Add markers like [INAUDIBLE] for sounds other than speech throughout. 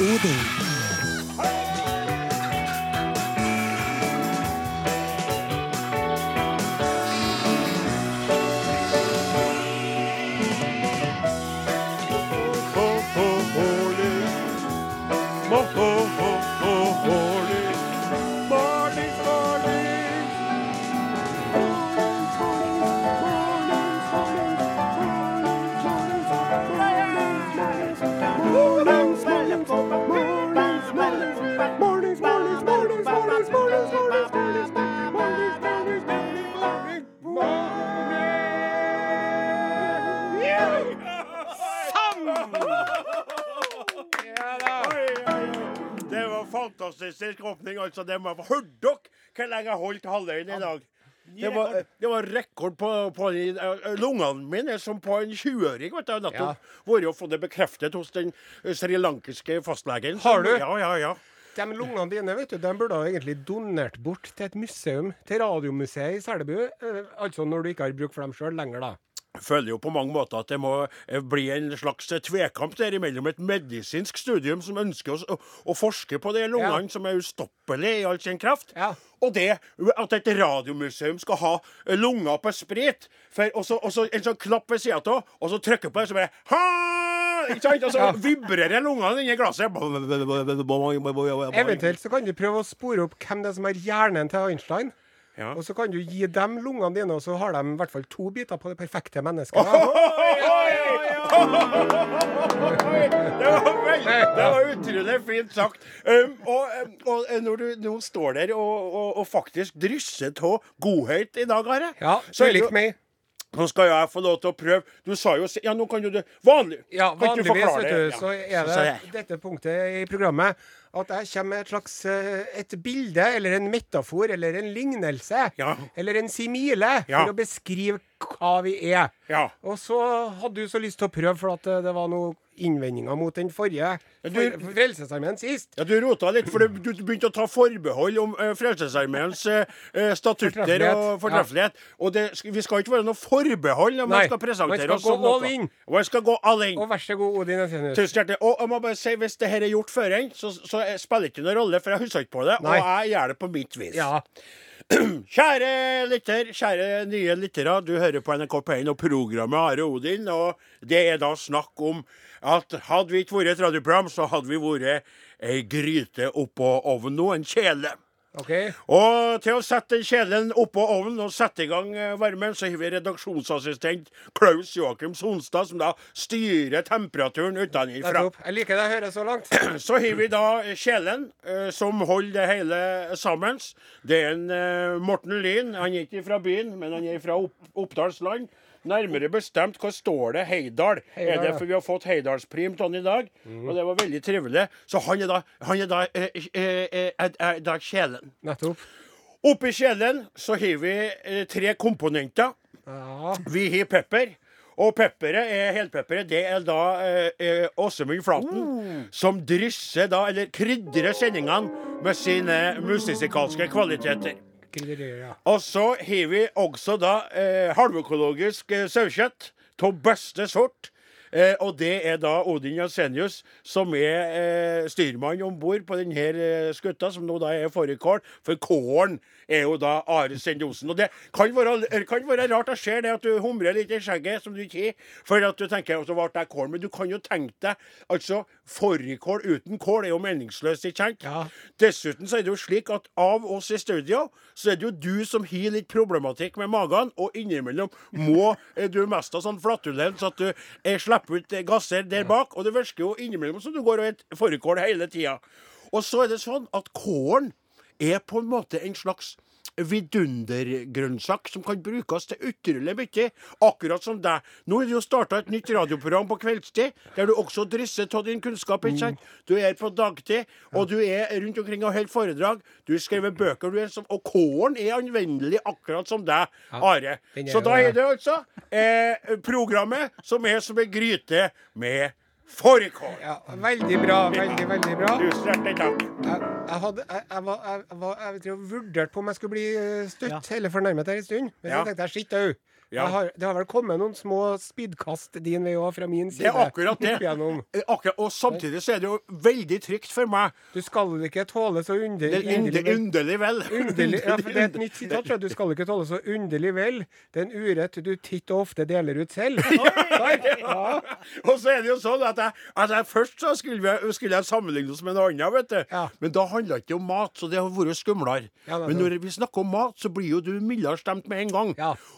Odin. Fantastisk åpning. altså. Det må Hørte dere hvor lenge jeg holdt halvøyen i dag? Det var, det var rekord på, på de- eh, Lungene mine som på en 20-åring. vet du. Jeg har nettopp vært og fått det bekreftet hos den eh, srilankiske fastlegen. Har du? Ja, ja, ja. De lungene dine vet du, de burde ha egentlig donert bort til et museum, til Radiomuseet i Selbu. Eh, altså når du ikke har bruk for dem sjøl lenger, da. Føler jo på mange måter at det må eh, bli en slags eh, tvekamp der imellom et medisinsk studium som ønsker å, å, forske på de lungene Ja. som er ustoppelige i all sin kraft, Ja. og det at et radiomuseum skal ha eh, lunger på sprit, og, så, og så en sånn knapp ved sida av, og så trykker på det, så bare ha! Ikke sant? Og så Ja. vibrerer lungene inni glasset. Eventuelt så kan du prøve å spore opp hvem det er som har hjernen til Einstein. Ja. Og så kan du gi dem lungene dine, og så har de i hvert fall to biter på det perfekte mennesket. [LAUGHS] Det var, veldig, det var utrolig fint sagt. Um, og, um, og når du nå står der og, og, og faktisk drysser av godhet i dag, Are Ja, så du det meg. Nå skal jeg få lov til å prøve. Du sa jo Ja, nå kan jo det. Vanlig. Ja, Kan du vanligvis vet du, så er det dette punktet i programmet at jeg kommer med et slags eh, et bilde, eller en metafor, eller en lignelse, Ja. eller en simile, for å beskrive hva vi er. Ja. Og så hadde du så lyst til å prøve, for at eh, det var noen innvendinger mot den forrige for, Frelsesarmeen sist. Ja, Du rota litt, for du du begynte å ta forbehold om uh, Frelsesarmeens eh, statutter Fortreffelighet, og fortreffelighet. Og det, vi skal ikke være noe forbehold når man skal presentere oss in. Og jeg skal gå all in. Og vær så god, Odin Esenius. Tusen hjertelig. Og jeg må bare si, hvis det her er gjort før så, så spiller spiller ikke noen rolle, for jeg husker ikke på det. Nei. Og jeg gjør det på mitt vis. Ja. [CLEARS THROAT] Kjære lytter, kjære nye lyttere. Du hører på NRK P1 og programmet Are Odin. Og det er da snakk om at hadde vi ikke vært et radioprogram, så hadde vi vært ei gryte oppå ovnen nå, en kjele. OK. Og til å sette den kjelen oppå ovnen og sette i gang eh, varmen, så har vi redaksjonsassistent Klaus Joakim Sonstad, som da styrer temperaturen utenfra. Jeg liker det jeg hører så langt. [CLEARS THROAT] Så har vi da kjelen eh, som holder det hele sammen. Det er en eh, Morten Lyn. Han er ikke fra byen, men han er fra opp, Oppdalsland. Nærmere bestemt, hva står det? Heidal. Heidal, er det for vi har fått Heidalsprim av han i dag? Og det var veldig trivelig. Så han er da, han er da, eh, eh, eh, er, er da kjelen. Nettopp. Oppi kjelen så har vi eh, tre komponenter. Ja. Vi har pepper. Og pepperet er helpepperet. Det er da eh, eh, Åsemund Flaten som drysser da, eller krydrer sendingene med sine musikalske kvaliteter. Ja. Og så har vi også da eh, halvøkologisk eh, sauekjøtt av beste sort. Eh, og det er da Odin Jensenius som er eh, styrmann om bord på denne eh, skutta, som nå da er fårikål. For kålen er jo da Are Sendosen. Og det kan være, kan være rart å se det at du humrer litt i skjegget, som du ikke har, for at du tenker at så ble det kål. Men du kan jo tenke deg altså Fårikål uten kål er jo meningsløst, ikke sant? Ja. Dessuten så er det jo slik at av oss i studio, så er det jo du som har litt problematikk med magen, og innimellom må eh, du mest ha sånn flatulens at du er slipper ut eh, gasser der bak, og det virker jo innimellom som du går og spiser fårikål hele tida. Og så er det sånn at kålen er på en måte en slags vidundergrønnsak som kan brukes til utrolig mye. Akkurat som deg. Nå er det jo starta et nytt radioprogram på kveldstid, der du også drysser av din kunnskap. ikke sant? Du er på dagtid, og du er rundt omkring og holder foredrag. Du har skrevet bøker, du er som, og kålen er anvendelig akkurat som deg, Are. Så da er det altså eh, programmet som er som en gryte med fårikål. ja. Veldig bra. Veldig, veldig bra. Tusen hjertelig takk. Jeg, Jeg, hadde, jeg, jeg, var, jeg, jeg, var, jeg vurderte på om jeg skulle bli eh, støtt eller fornærmet her en stund. Men Ja. så tenkte jeg skitt au. Ja. Har, det har vel kommet noen små spydkast din vei òg, fra min side. Det er akkurat det. [LAUGHS] Eh, Akkurat, og samtidig så er det jo veldig trygt for meg. Du skal ikke tåle så under, er underlig vel. underlig vel. Underlig, ja, for det er et nytt [LAUGHS] sitat. Du skal ikke tåle så underlig vel. Det er en urett du titt og ofte deler ut selv. [LAUGHS] Ja. Og så er det jo sånn at jeg, at jeg først så skulle, jeg, skulle jeg sammenligne oss med noe annet, vet du. Men da handla det ikke om mat, så det har vært skumlere. Er Men når vi snakker om mat, så blir jo du mildere stemt med en gang.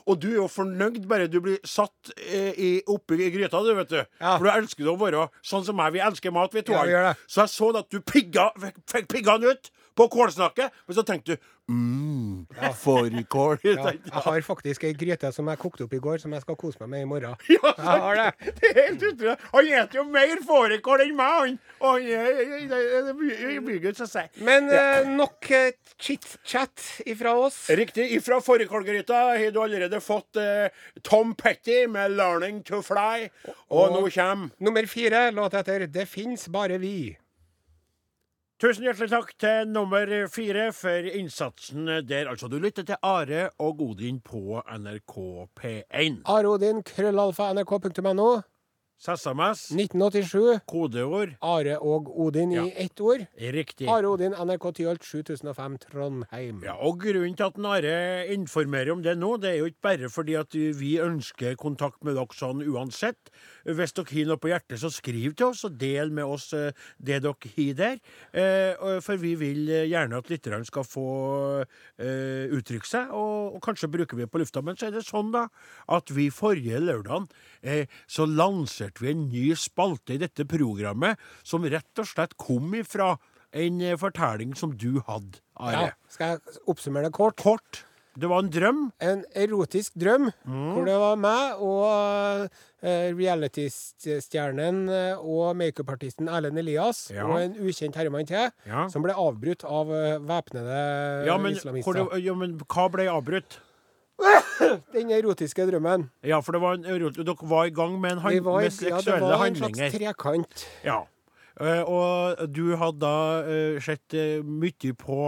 Og du er jo fornøyd bare du blir satt eh, i, oppi i gryta, du, vet du. Ja. For du elsker å være sånn som meg. Vi elsker mat, vi to. Ja, så jeg så at du pigga, fikk, fikk piggene ut på kålsnakket, men så tenkte du mm, fårikål. Ja, [LAUGHS] jeg har faktisk ei gryte som jeg kokte opp i går, som jeg skal kose meg med i morgen. [LAUGHS] Ja, Jeg har det. [LAUGHS] Det er helt utrolig. Han spiser jo mer fårikål enn meg, han. Og han er- det er mye mye godt å si. Men eh, nok eh, chit-chat ifra oss. Riktig. Ifra fårikålgryta har du allerede fått eh, Tom Petty med 'Learning to Fly'. Og, Og- nå kommer Nummer fire, låt etter 'Det fins bare vi'. Tusen hjertelig takk til nummer fire for innsatsen der. Altså, du lytter til Are og Odin på NRK P1. Arodin, krøllalfa, nrk.no. SMS, 1987. kodeord, Are og Odin Ja. i ett ord. riktig. Are Odin, NRK Tyholt 7005 Trondheim. Ja, og Grunnen til at Are informerer om det nå, det er jo ikke bare fordi at vi ønsker kontakt med dere sånn uansett. Hvis dere har noe på hjertet, så skriv til oss og del med oss eh, det dere har der. Eh, For vi vil eh, gjerne at lytterne skal få uttrykke seg, og, kanskje bruker vi det på lufta. Men så er det sånn da, at vi forrige lørdag så lanserte vi en ny spalte i dette programmet som rett og slett kom ifra en eh, fortelling som du hadde, Are. Ja, skal jeg oppsummere det kort? Kort. Det var en drøm. En erotisk drøm, Mm. hvor det var meg og uh, reality-stjernen eh, og makeupartisten Erlend Elias Ja. og en ukjent herremann til, Ja. som ble avbrutt av uh, væpnede Ja, men, islamister. det, ja, men hva ble avbrutt? [LAUGHS] Den erotiske drømmen. Ja, for det var en, dere var i gang med, en hand, han, var, med ja, det var en slags trekant. Ja. Eh, og du hadde da eh, sett uh, mye på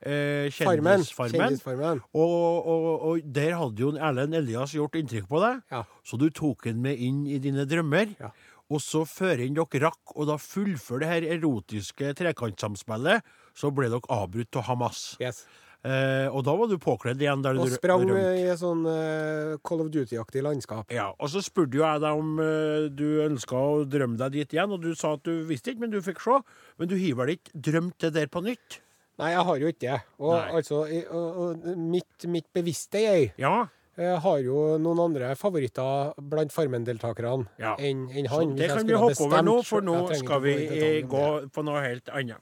Farmen. Kjendisfarmen. Kjendisfarmen. Og, og, og der hadde jo Erlend Elias gjort inntrykk på deg, Ja. så du tok den med inn i dine drømmer. Ja. Og så før inn dere rakk å da fullføre det her erotiske trekantsamspillet, så ble dere avbrutt av Hamas. Yes. Eh, og da var du påkledd igjen. Der Og du sprang rømte. i et sånn eh, Call of Duty-aktig landskap. Ja, og så spurte jo jeg deg om eh, du ønska å drømme deg dit igjen, og du sa at du visste ikke, men du fikk se. Men du har vel ikke drømt det der på nytt? Nei, jeg har jo ikke det. Og Nei. altså, i- og, og mitt, mitt bevisste jeg Ja. eh, har jo noen andre favoritter blant Farmen-deltakerne Ja. enn en han. Så det kan vi hoppe over nå, for nå skal vi gå eh, gå på noe helt annet.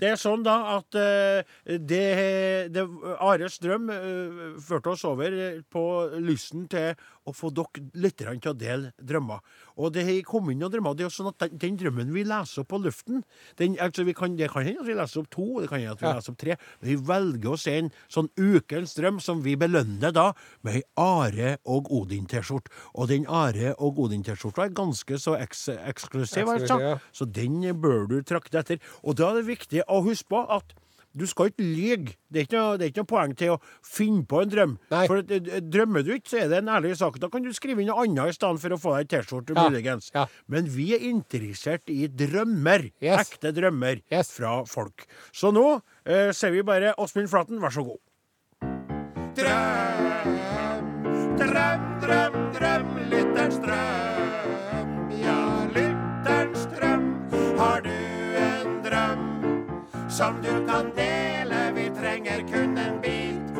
Det er sånn da at eh, det, det Ares drøm eh, førte oss over på lysten til å få dere lytterne til å dele drømmer. Og det har kommet inn noen drømmer. Det er sånn at den, den drømmen vi leser opp på luften den, altså vi kan, Det kan hende at vi leser opp to, det kan hende at vi Ja. leser opp tre. Men vi velger se en sånn ukens drøm som vi belønner da med ei Are og Odin-T-skjorte. Og den Are og Odin-T-skjorta er ganske så eks eksklusiv, altså. Ja. Så den bør du trakte etter. Og da er det viktig å huske på at du skal ikke lyge. Det er ikke noe, det er ikke noe poeng til å finne på en drøm. Nei. For eh, drømmer du ikke, så er det en ærlig sak. Da kan du skrive inn noe annet i stedet for å få deg T-skjorte, Ja, muligens. ja. Men vi er interessert i drømmer. Yes. Ekte drømmer Yes. fra folk. Så nå eh, sier vi bare Åsmund Flaten, vær så god. Drøm, drøm, drøm, drøm, lytterens drøm. Som du kan dele? Vi trenger kun en bit,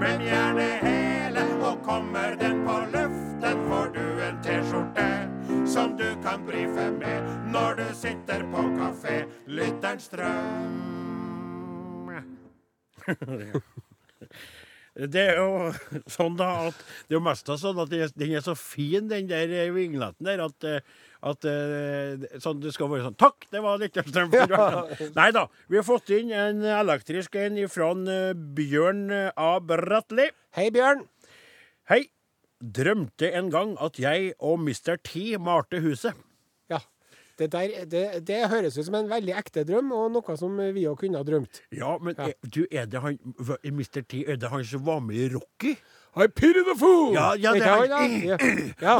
men gjerne hele. Og kommer den på luften, får du en T-skjorte som du kan brife med når du sitter på kafé. Lytterens drøm. [LAUGHS] [LAUGHS] Det er jo [LAUGHS] sånn da at det er jo mest av sånn at den er, så fin, den der vingletten der, at, eh, at eh, sånn, det skal være sånn Takk, det var litt strøm. Ja. Nei da. Vi har fått inn en elektrisk en fra Bjørn A. Bratteli. Hei, Bjørn. Hei. Drømte en gang at jeg og Mr. T malte huset. Det, der, det, det høres ut som en veldig ekte drøm, og noe som vi òg kunne ha drømt. Ja, men Ja. Er, du, er det han Mr. T, er det han som var med i Rocky? I pity the fool! Ja, ja, det er. Ja.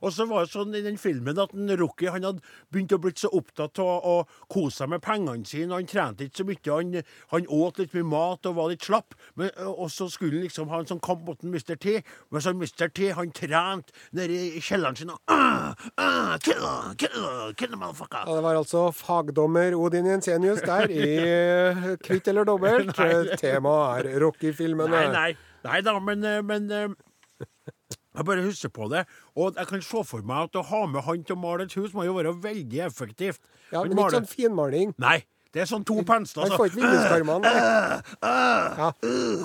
Og så var det sånn i den filmen at en Rocky han hadde begynt å bli så opptatt av å kose seg med pengene sine. Han trente ikke så mye. Han, han åt litt mye mat og var litt slapp. Men, uh, og så skulle han liksom ha en sånn kamp mot Mr. T. Men så Mr. T han trente nede i kjelleren sin og uh, uh, kill, kill, kill motherfucker. Ja, det var altså fagdommer Odin Jensenius der i eh, Kvitt eller dobbelt. [LAUGHS] Nei. Er Rocky-filmene. Nei, nei. Nei da, men, eh, men eh, Jeg bare husker på det. Og jeg kan se for meg at å ha med han til å male et hus må jo være veldig effektivt. Ja, men ikke sånn finmaling. Nei. Det er sånn to pensler. Han får ikke vinduskarmene. nei. Ja.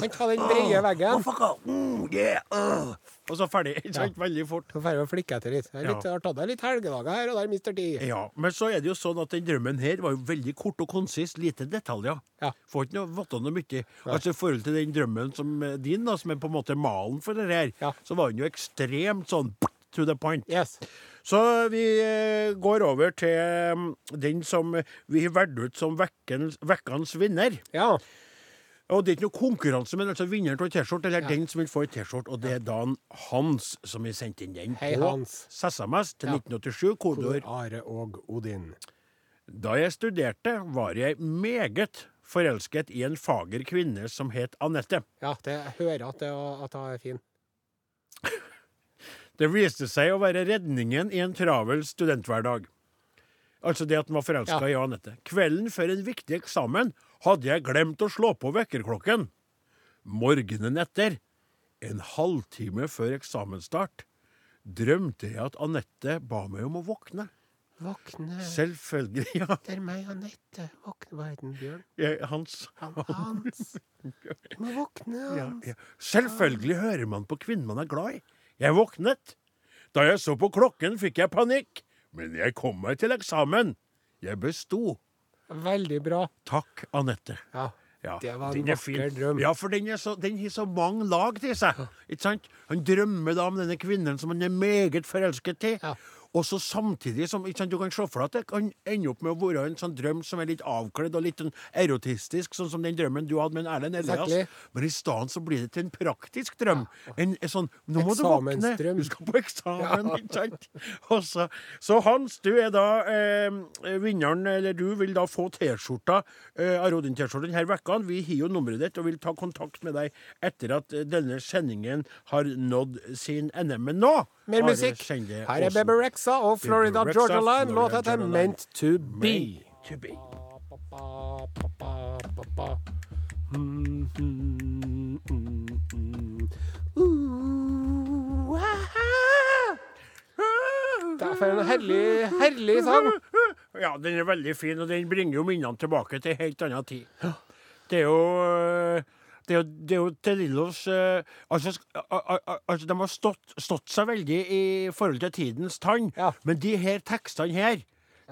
Han tar den brede veggen. Mm. Og så ferdig. Ikke sant? Veldig fort. Så ferdig å flikke etter litt. Jeg har tatt deg litt helgedager her og der, mister tid. Ja, Men så er det jo sånn at den drømmen her var jo veldig kort og konsis. Lite detaljer. Ja. Får ikke noe, vite noe mye. Altså I forhold til den drømmen som din, da, som er på en måte malen for det her, Ja. så var den jo ekstremt sånn to the point. Yes. Så vi eh, går over til mm, den som vi har valgt ut som vekkens vinner. Ja. Og det er ikke noe konkurranse, men altså vinneren av T-skjorte, eller Ja. den som vil få en T-skjorte, og det er Dan Hans som har sendt inn den Hei, på Hans. SMS til Ja. 1987, kodeord. Are og Odin. Da jeg studerte, var jeg meget forelsket i en fager kvinne som het Anette. Ja, det, jeg hører at, det, at hun er fin. Det viste seg å være redningen i en travel studenthverdag. Altså det at han var forelska Ja. i Anette. Kvelden før en viktig eksamen hadde jeg glemt å slå på vekkerklokken. Morgenen etter, en halvtime før eksamensstart, drømte jeg at Anette ba meg om å våkne. Våkne, Selvfølgelig, ja. det er meg, Anette. Våkne, hva het den, Bjørn? Jeg, Hans. Han, Hans. [LAUGHS] Du må våkne, Ja, Hans. ja. Selvfølgelig hører man på kvinnen man er glad i. Jeg våknet. Da jeg så på klokken, fikk jeg panikk. Men jeg kom meg til eksamen. Jeg besto. Veldig bra. Takk, Anette. Ja. Ja, Det var en er vakker drøm. Ja, for den, er så, den har så mange lag til seg. Ikke sant? Han drømmer da om denne kvinnen som han er meget forelsket i. Ja. Og så samtidig som sant, Du kan se for deg at det kan ende opp med å være en sånn drøm som er litt avkledd og litt sånn erotistisk, sånn som den drømmen du hadde med en Erlend Elias. Exactly. Men i stedet så blir det til en praktisk drøm. En, en sånn Nå må du våkne! Du skal på eksamen, ikke sant? Så, så Hans, du er da eh, vinneren, eller du vil da få T-skjorta, eh, Arodin-T-skjorta denne vekka. Vi har jo nummeret ditt og vil ta kontakt med deg etter at eh, denne sendingen har nådd sin ende. Men nå Mer musikk. Her er Bebber Baby Rexa og Florida Georgia Line. Låta heter Meant to Be. To be. Det er det en herlig, herlig sang. Ja, den er veldig fin, og den bringer jo minnene tilbake til en helt annen tid. Det er jo øh, det er jo, det er jo øh, altså, altså, De har stått, stått seg veldig i forhold til tidens tann, Ja. men de her tekstene her,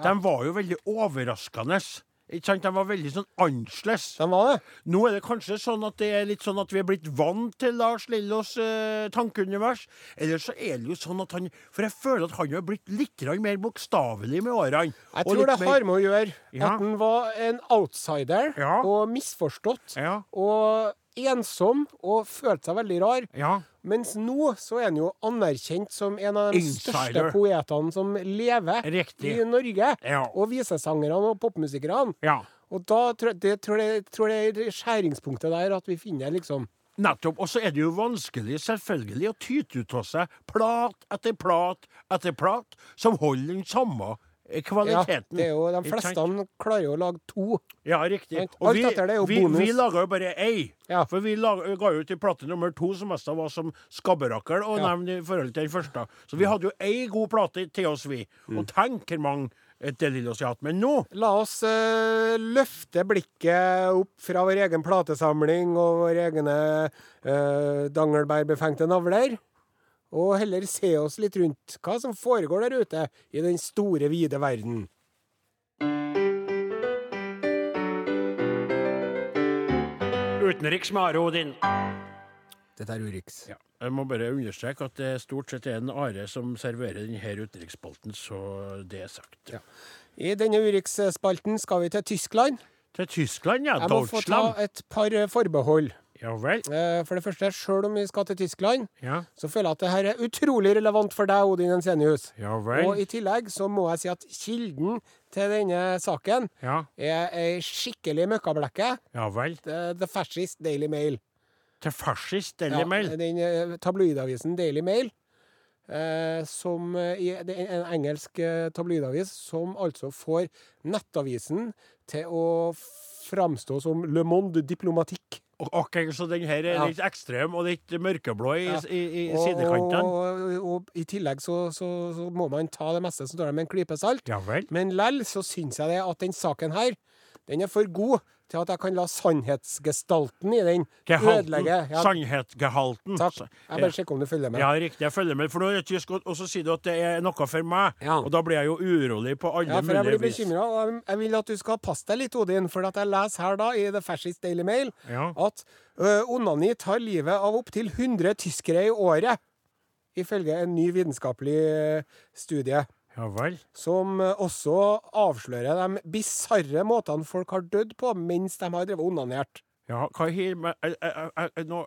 de var jo veldig overraskende. Ikke sant? De var veldig sånn annerledes. De var det. Nå er det kanskje sånn at det er litt sånn at vi er blitt vant til Lars Lillos eh, tankeunivers. Eller så er det jo sånn at han For jeg føler at han har blitt litt mer bokstavelig med årene. Jeg tror det mer- har med å gjøre Ja. at han var en outsider Ja. og misforstått. Ja. Og ensom og følte seg veldig rar. Ja. Mens nå så er han jo anerkjent som en av de Insider. største poetene som lever Riktig. i Norge. Ja. Og visesangerne og popmusikerne. ja. Og da tror jeg, det, tror jeg, tror jeg er skjæringspunktet der at vi finner liksom Nettopp. Og så er det jo vanskelig, selvfølgelig, å tyte ut av seg plat etter plat etter plat som holder den samme eh, Ja, det er jo, De fleste klarer jo å lage to. Ja, riktig. Og vi, vi, vi laga jo bare ei. Ja. For vi laga, ga jo til i plate nummer to, som mest var som skabberakkel, å Ja. nevne i forhold til den første. Så vi hadde jo ei god plate til oss, vi. Mm. Og tenk hvor mange et Delillos har hatt. Men nå La oss uh, løfte blikket opp fra vår egen platesamling og våre egne uh, dangelbærbefengte navler. Og heller se oss litt rundt hva som foregår der ute i den store, vide verden. Utenriks med Are Odin. Dette er Urix. Ja. Jeg må bare understreke at det stort sett er en Are som serverer denne utenriksspalten, så det er sagt. Ja. I denne utenriksspalten skal vi til Tyskland. Til Tyskland, ja. Jeg må få ta et par eh, forbehold. Ja vel. Eh, For det første, sjøl om vi skal til Tyskland, Ja, så føler jeg at det her er utrolig relevant for deg, Odin Ensenius. ja Og i tillegg så må jeg si at kilden til denne saken Ja, er ei skikkelig møkkablekke. ja vel. The, The Fascist Daily Mail. Til fascist eller mail. den eh, tabloidavisen Daily Mail. Eh, som eh, i- en engelsk tabloidavis som altså får nettavisen til å framstå som Le Monde Diplomatique. Og akkurat så den her er litt ekstrem og litt mørkeblå i, Ja. i, i Og, sidekantene. og, og i tillegg så, så, så må man ta det meste som står der med en klype salt. Ja. Men lell så syns jeg det at den saken her, den er for god til at jeg kan la sannhetsgestalten i den ødelegge. Ja, Sannhetsgehalten. takk. Jeg bare sjekker om du følger med. Ja, riktig. Jeg følger med. For nå er det tysk, og så sier du at det er noe for meg. Ja. Og da blir jeg jo urolig på alle mulige vis. Ja, for jeg blir bekymra, jeg- vil at du skal passe deg litt, Odin. For at jeg leser her da i The Fascist Daily Mail Ja. at ø, onani tar livet av opptil 100 tyskere i året. Ifølge en ny vitenskapelig studie. Ja vel. Som også avslører de bisarre måtene folk har dødd på mens de har drevet onanert. Ja, hva har med jeg- jeg- jeg- Nå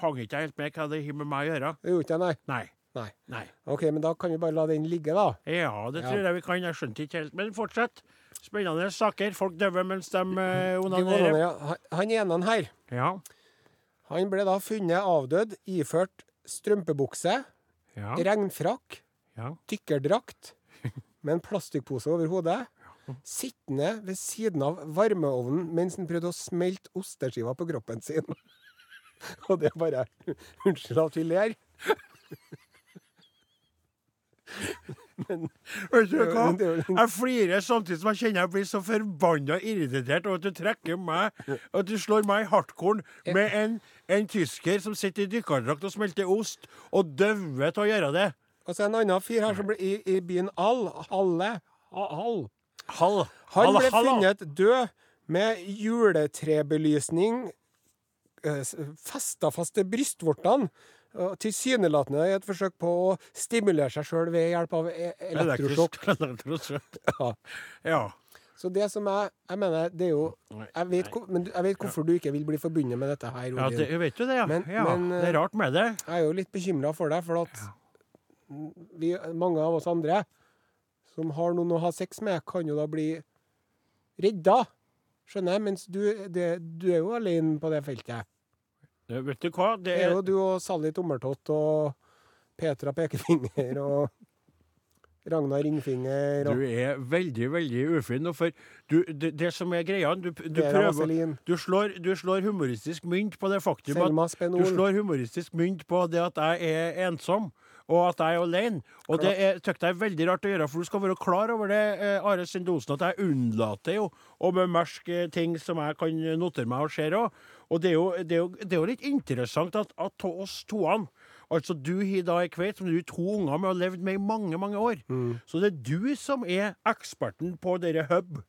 hang ikke jeg helt med hva det har med meg å gjøre. Det gjorde ikke nei. Nei. Nei. Nei. OK, men da kan vi bare la den ligge, da. Ja, det Ja. tror jeg vi kan. Jeg skjønte ikke helt. Men fortsett. Spennende saker. Folk dør mens de eh, onanerer. Han- Han ene her, Ja. han ble da funnet avdød iført strømpebukse, Ja. regnfrakk, ja. dykkerdrakt med en plastikkpose over hodet, sittende ved siden av varmeovnen mens han prøvde å smelte osteskiver på kroppen sin. [LAUGHS] Og det er bare Unnskyld at vi ler. Vet du hva? Men Jeg flirer samtidig som jeg kjenner jeg blir så forbanna irritert over at du trekker meg At du slår meg i hardkorn med en, en tysker som sitter i dykkerdrakt og smelter ost, og døver til å gjøre det. Og så en annen fyr her som ble i, i byen All, Halle Hall. Hall. Han ble funnet død med juletrebelysning eh, festa fast til brystvortene. Tilsynelatende i et forsøk på å stimulere seg sjøl ved hjelp av e- elektrosjokk. [LAUGHS] Elektrosjokk. Ja. Ja. Så det som jeg, jeg mener, det er jo jeg vet, Men jeg vet hvorfor du ikke vil bli forbundet med dette her, ja, det, det, vet du det, ja. Men- ja. men, det er rart med det. Jeg er jo litt bekymra for deg, for at vi, mange av oss andre som har noen å ha sex med, kan jo da bli redda. Skjønner jeg? Mens du, det, du er jo alene på det feltet. Det- Vet du hva? Det Det er jo du og Sally Tommeltott og Petra Pekefinger og Ragnar Ringfinger og Du er veldig, veldig ufin for du, det, det som er greia Du, du prøver du slår, du slår humoristisk mynt på det faktum at Du slår humoristisk mynt på det at jeg er ensom, og at jeg er alene. Og det syns jeg er veldig rart å gjøre, for du skal være klar over det, eh, Are Sendosen, at jeg unnlater jo å bemerke ting som jeg kan notere meg og ser òg. Og det er, jo, det, er jo, det er jo litt interessant at, at to oss toene Altså, du har da ei kveit som du har to unger med og levd med i mange, mange år. Mm. Så det er du som er eksperten på dere hub.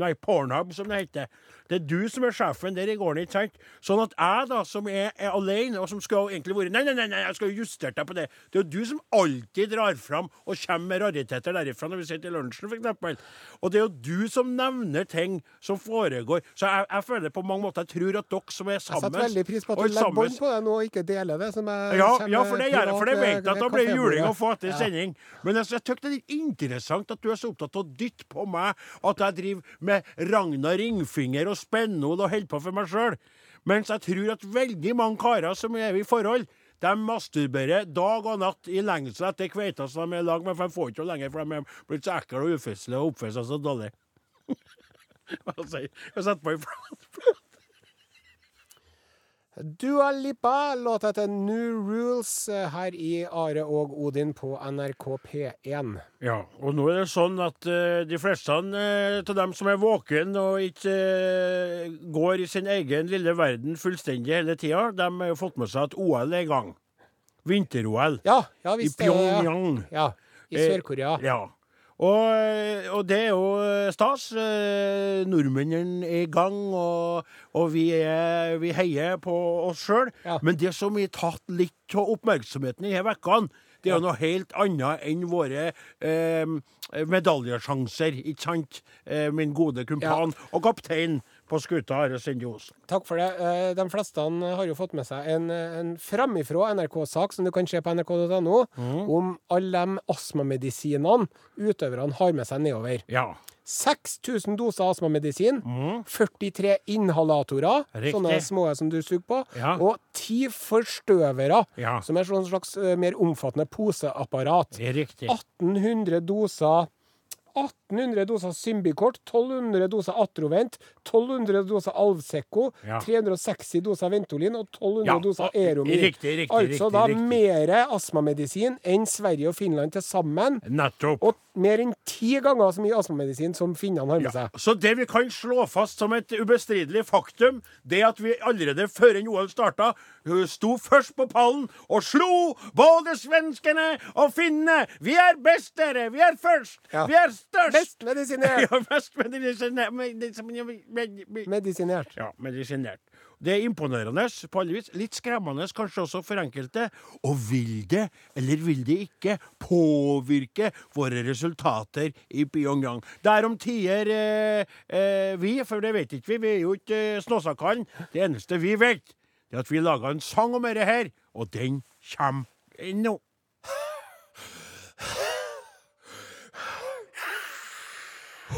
Nei, Pornhub, som det heter. Det er du som er sjefen der i gården, ikke sant? Sånn at jeg, da, som er, er alene, og som skulle egentlig vært Nei, nei, nei, nei, jeg skal justere deg på det. Det er jo du som alltid drar fram og kommer med rariteter derifra når vi sitter i lunsjen, f.eks. Og det er jo du som nevner ting som foregår. Så jeg, jeg føler på mange måter Jeg tror at dere som er sammen Jeg setter veldig pris på at du legger bånd på det nå og ikke deler det. Som jeg ja, ja, for det gjør jeg, for det vet jeg at da blir juling å få etter Ja. sending. Men jeg, jeg syns det er litt interessant at du er så opptatt av å dytte på meg at jeg driver med Ragna Ringfinger og Spennol og holder på for meg sjøl. Mens jeg tror at veldig mange karer som er i forhold, de masturberer dag og natt i lengsel etter kveita som de er i lag med, for de får ikke noe lenger, for de er blitt så ekle og ufødslige og oppfører seg så dårlig. Sier [LAUGHS] jeg? Setter på flat. Dua Lipa, låta til New Rules eh, her i Are og Odin på NRK P1. Ja, og nå er det sånn at uh, de fleste uh, av dem som er våken og ikke uh, går i sin egen lille verden fullstendig hele tida, de har jo fått med seg at OL er i gang. Vinter-OL Ja, ja i Pyongyang. Ja, i Eh, Sør-Korea. Ja. Og, og det er jo stas. Eh, Nordmennene er i gang, og, og vi, er, vi heier på oss sjøl. Ja. Men det som har tatt litt av oppmerksomheten i disse ukene, det er jo noe helt annet enn våre eh, medaljesjanser, ikke sant? Eh, min gode kumpan og kaptein på skuta, Are Sende Osen. Takk for det. Eh, De fleste har jo fått med seg en, en framifrå NRK-sak som du kan se på nrk.no, om alle de astmamedisinene utøverne har med seg nedover. Ja. 6000 doser astmamedisin, 43 inhalatorer, Riktig. sånne små som du suger på, Ja. og 10 forstøvere, Ja. som er sånn slags eh, mer omfattende poseapparat. Riktig. 1800 doser 1800 doser Symbicort, 1200 doser Atrovent, 1200 doser alvsekko, Ja. 360 doser Ventolin og 1200 Ja, doser og- Riktig, riktig, riktig, altså riktig, da riktig. mer astmamedisin enn Sverige og Finland til sammen. Nettopp. Og mer enn ti ganger så mye astmamedisin som finnene har med Ja. seg. Så det vi kan slå fast som et ubestridelig faktum, det at vi allerede før enn OL starta, sto først på pallen og slo både svenskene og finnene. Vi er best, dere! Vi er først! Ja. Vi er størst! Best medisinert! [LAUGHS] Ja, best medisinert. Ja, medisinert. Det er imponerende på alle vis. Litt skremmende kanskje også for enkelte. Og vil det, eller vil det ikke, påvirke våre resultater i Pyongyang? Derom tier eh, eh, vi, for det vet ikke vi. Vi er jo ikke eh, Snåsakallen. Det eneste vi vet, det er at vi laga en sang om dette her, og den kommer nå.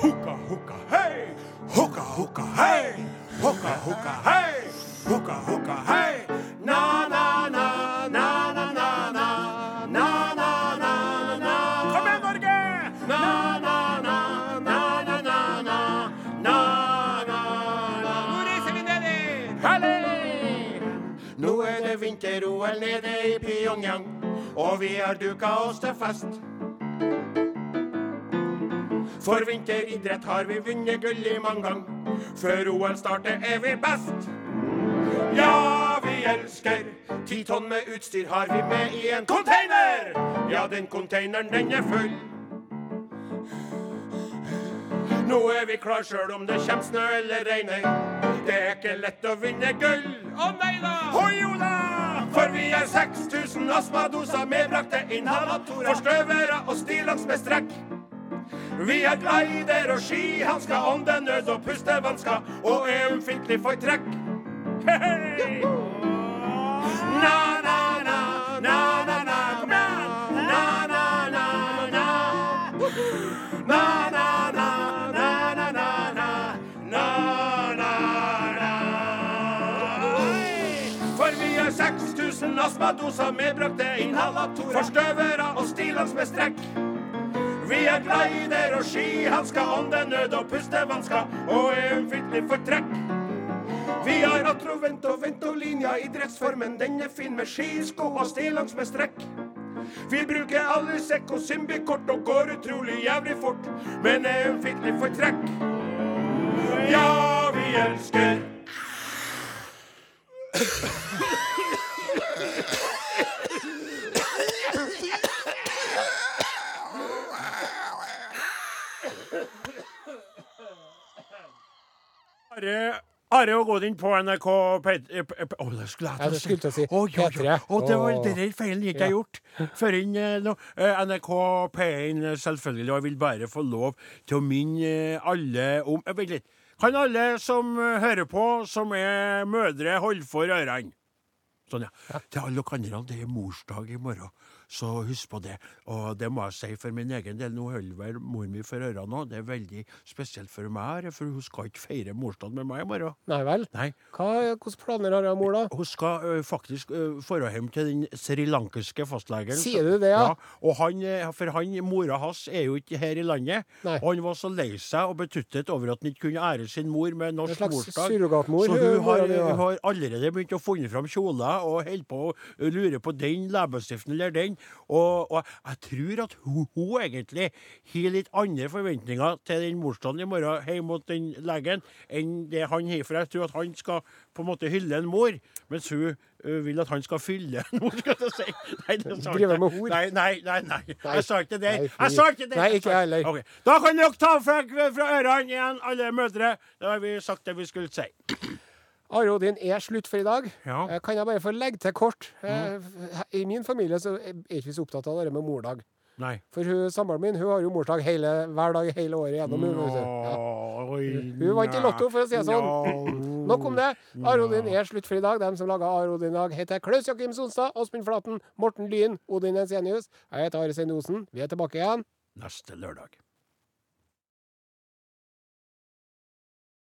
Hukka, hukka, hei! Hukka, hukka, hei! Hukka, hukka, hei! Hukka, hukka, hei! Na, na, na, na, na, na, na. Na, na, na, na. Kom igjen, Norge! Na, na, na, na, na, na, na. Na, na, na. Nå reiser vi nedi! Herlig! Nå er det vinter-OL nede i Pyongyang, og vi har duka oss til fest. For vinteridrett har vi vunnet gull i mange gang. Før OL starter er vi best. Ja, vi elsker. Ti tonn med utstyr har vi med i en container. Ja, den containeren, den er full. Nå er vi klar sjøl om det kommer snø eller regner. Det er ikke lett å vinne gull. Å nei da! Hoi, Ola! For vi er 6000 astmadoser medbrakte inhalatorer. Forstøvere og stillongs med strekk. Vi er glider og skihansker, åndenød og pustevansker, og er ømfintlig for trekk. Hei! Na, na, na, na, na, na, kom igjen! Na, na. For vi er 6000 astmadoser medbrakte inhalatorer, forstøvere og stillongs med strekk. Vi er glider og skihansker, åndenød og pustevansker, og ømfintlig for trekk. Vi har atrovent og ventolinja i dressformen, den er fin med skisko og stillongs med strekk. Vi bruker alle sekk og symbikort og går utrolig jævlig fort, men er ømfintlig for trekk. Ja, vi elsker Are, Are og Godin på NRK P- eh, P- P- Å, det skulle jeg til å si Å, ja, ja. Å, det var den feilen ikke jeg Ja. gjort. Før inn eh, nå. Eh, NRK P1 eh, selvfølgelig, og jeg vil bare få lov til å minne alle om Vent litt. Kan alle som hører på, som er mødre, holde for ørene? Sånn, ja. Til alle dere andre, det er morsdag i morgen, så husk på det. Og det må jeg si for min egen del. Nå holder vel mor mi for ørene nå. Det er veldig spesielt for meg, for hun skal ikke feire morsdagen med meg i morgen. Nei vel? Nei, Hva, hvilke planer har mor, da? hun skal ø, faktisk dra hjem til den srilankiske fastlegen. Sier du det, ja? og han, for han, mora hans er jo ikke her i landet. Nei. Og han var så lei seg og betuttet over at han ikke kunne ære sin mor med norsk morsdag. surrogatmor? Så hun, hun har, hun har allerede begynt å funne fram kjoler og holder på å lure på den leppestiften eller den. Og, og jeg tror at hun, hun egentlig har litt andre forventninger til den morsdagen i morgen hjemme mot den legen enn det han har. For jeg tror at han skal på en måte hylle en mor, mens hun ø, vil at han skal fylle Nå skal jeg si Nei, det sa ikke. Nei, nei, nei, nei. Jeg sa ikke det. Jeg sa ikke det. Nei, ikke heller. Okay. Da kan dere ta fra, fra ørene igjen, alle mødre. Da har vi sagt det vi skulle si. Are Odin er slutt for i dag. Ja. Eh, Kan jeg bare få legge til kort? Mm. I min familie så er ikke vi så opptatt av det med mordag. Nei. For hun, samboeren min hun har jo morsdag hele, hver dag hele året gjennom. Hun, ja. Hun vant i Lotto, for å si det sånn. Nå Nok om det. Are Odin er slutt for i dag. Dem som laga Are Odin i dag, heter Klaus Jakim Sonstad, Åsmund Flaten, Morten Lyn, Odin Ensenius. Jeg heter Are Sein Osen. Vi er tilbake igjen. Neste lørdag.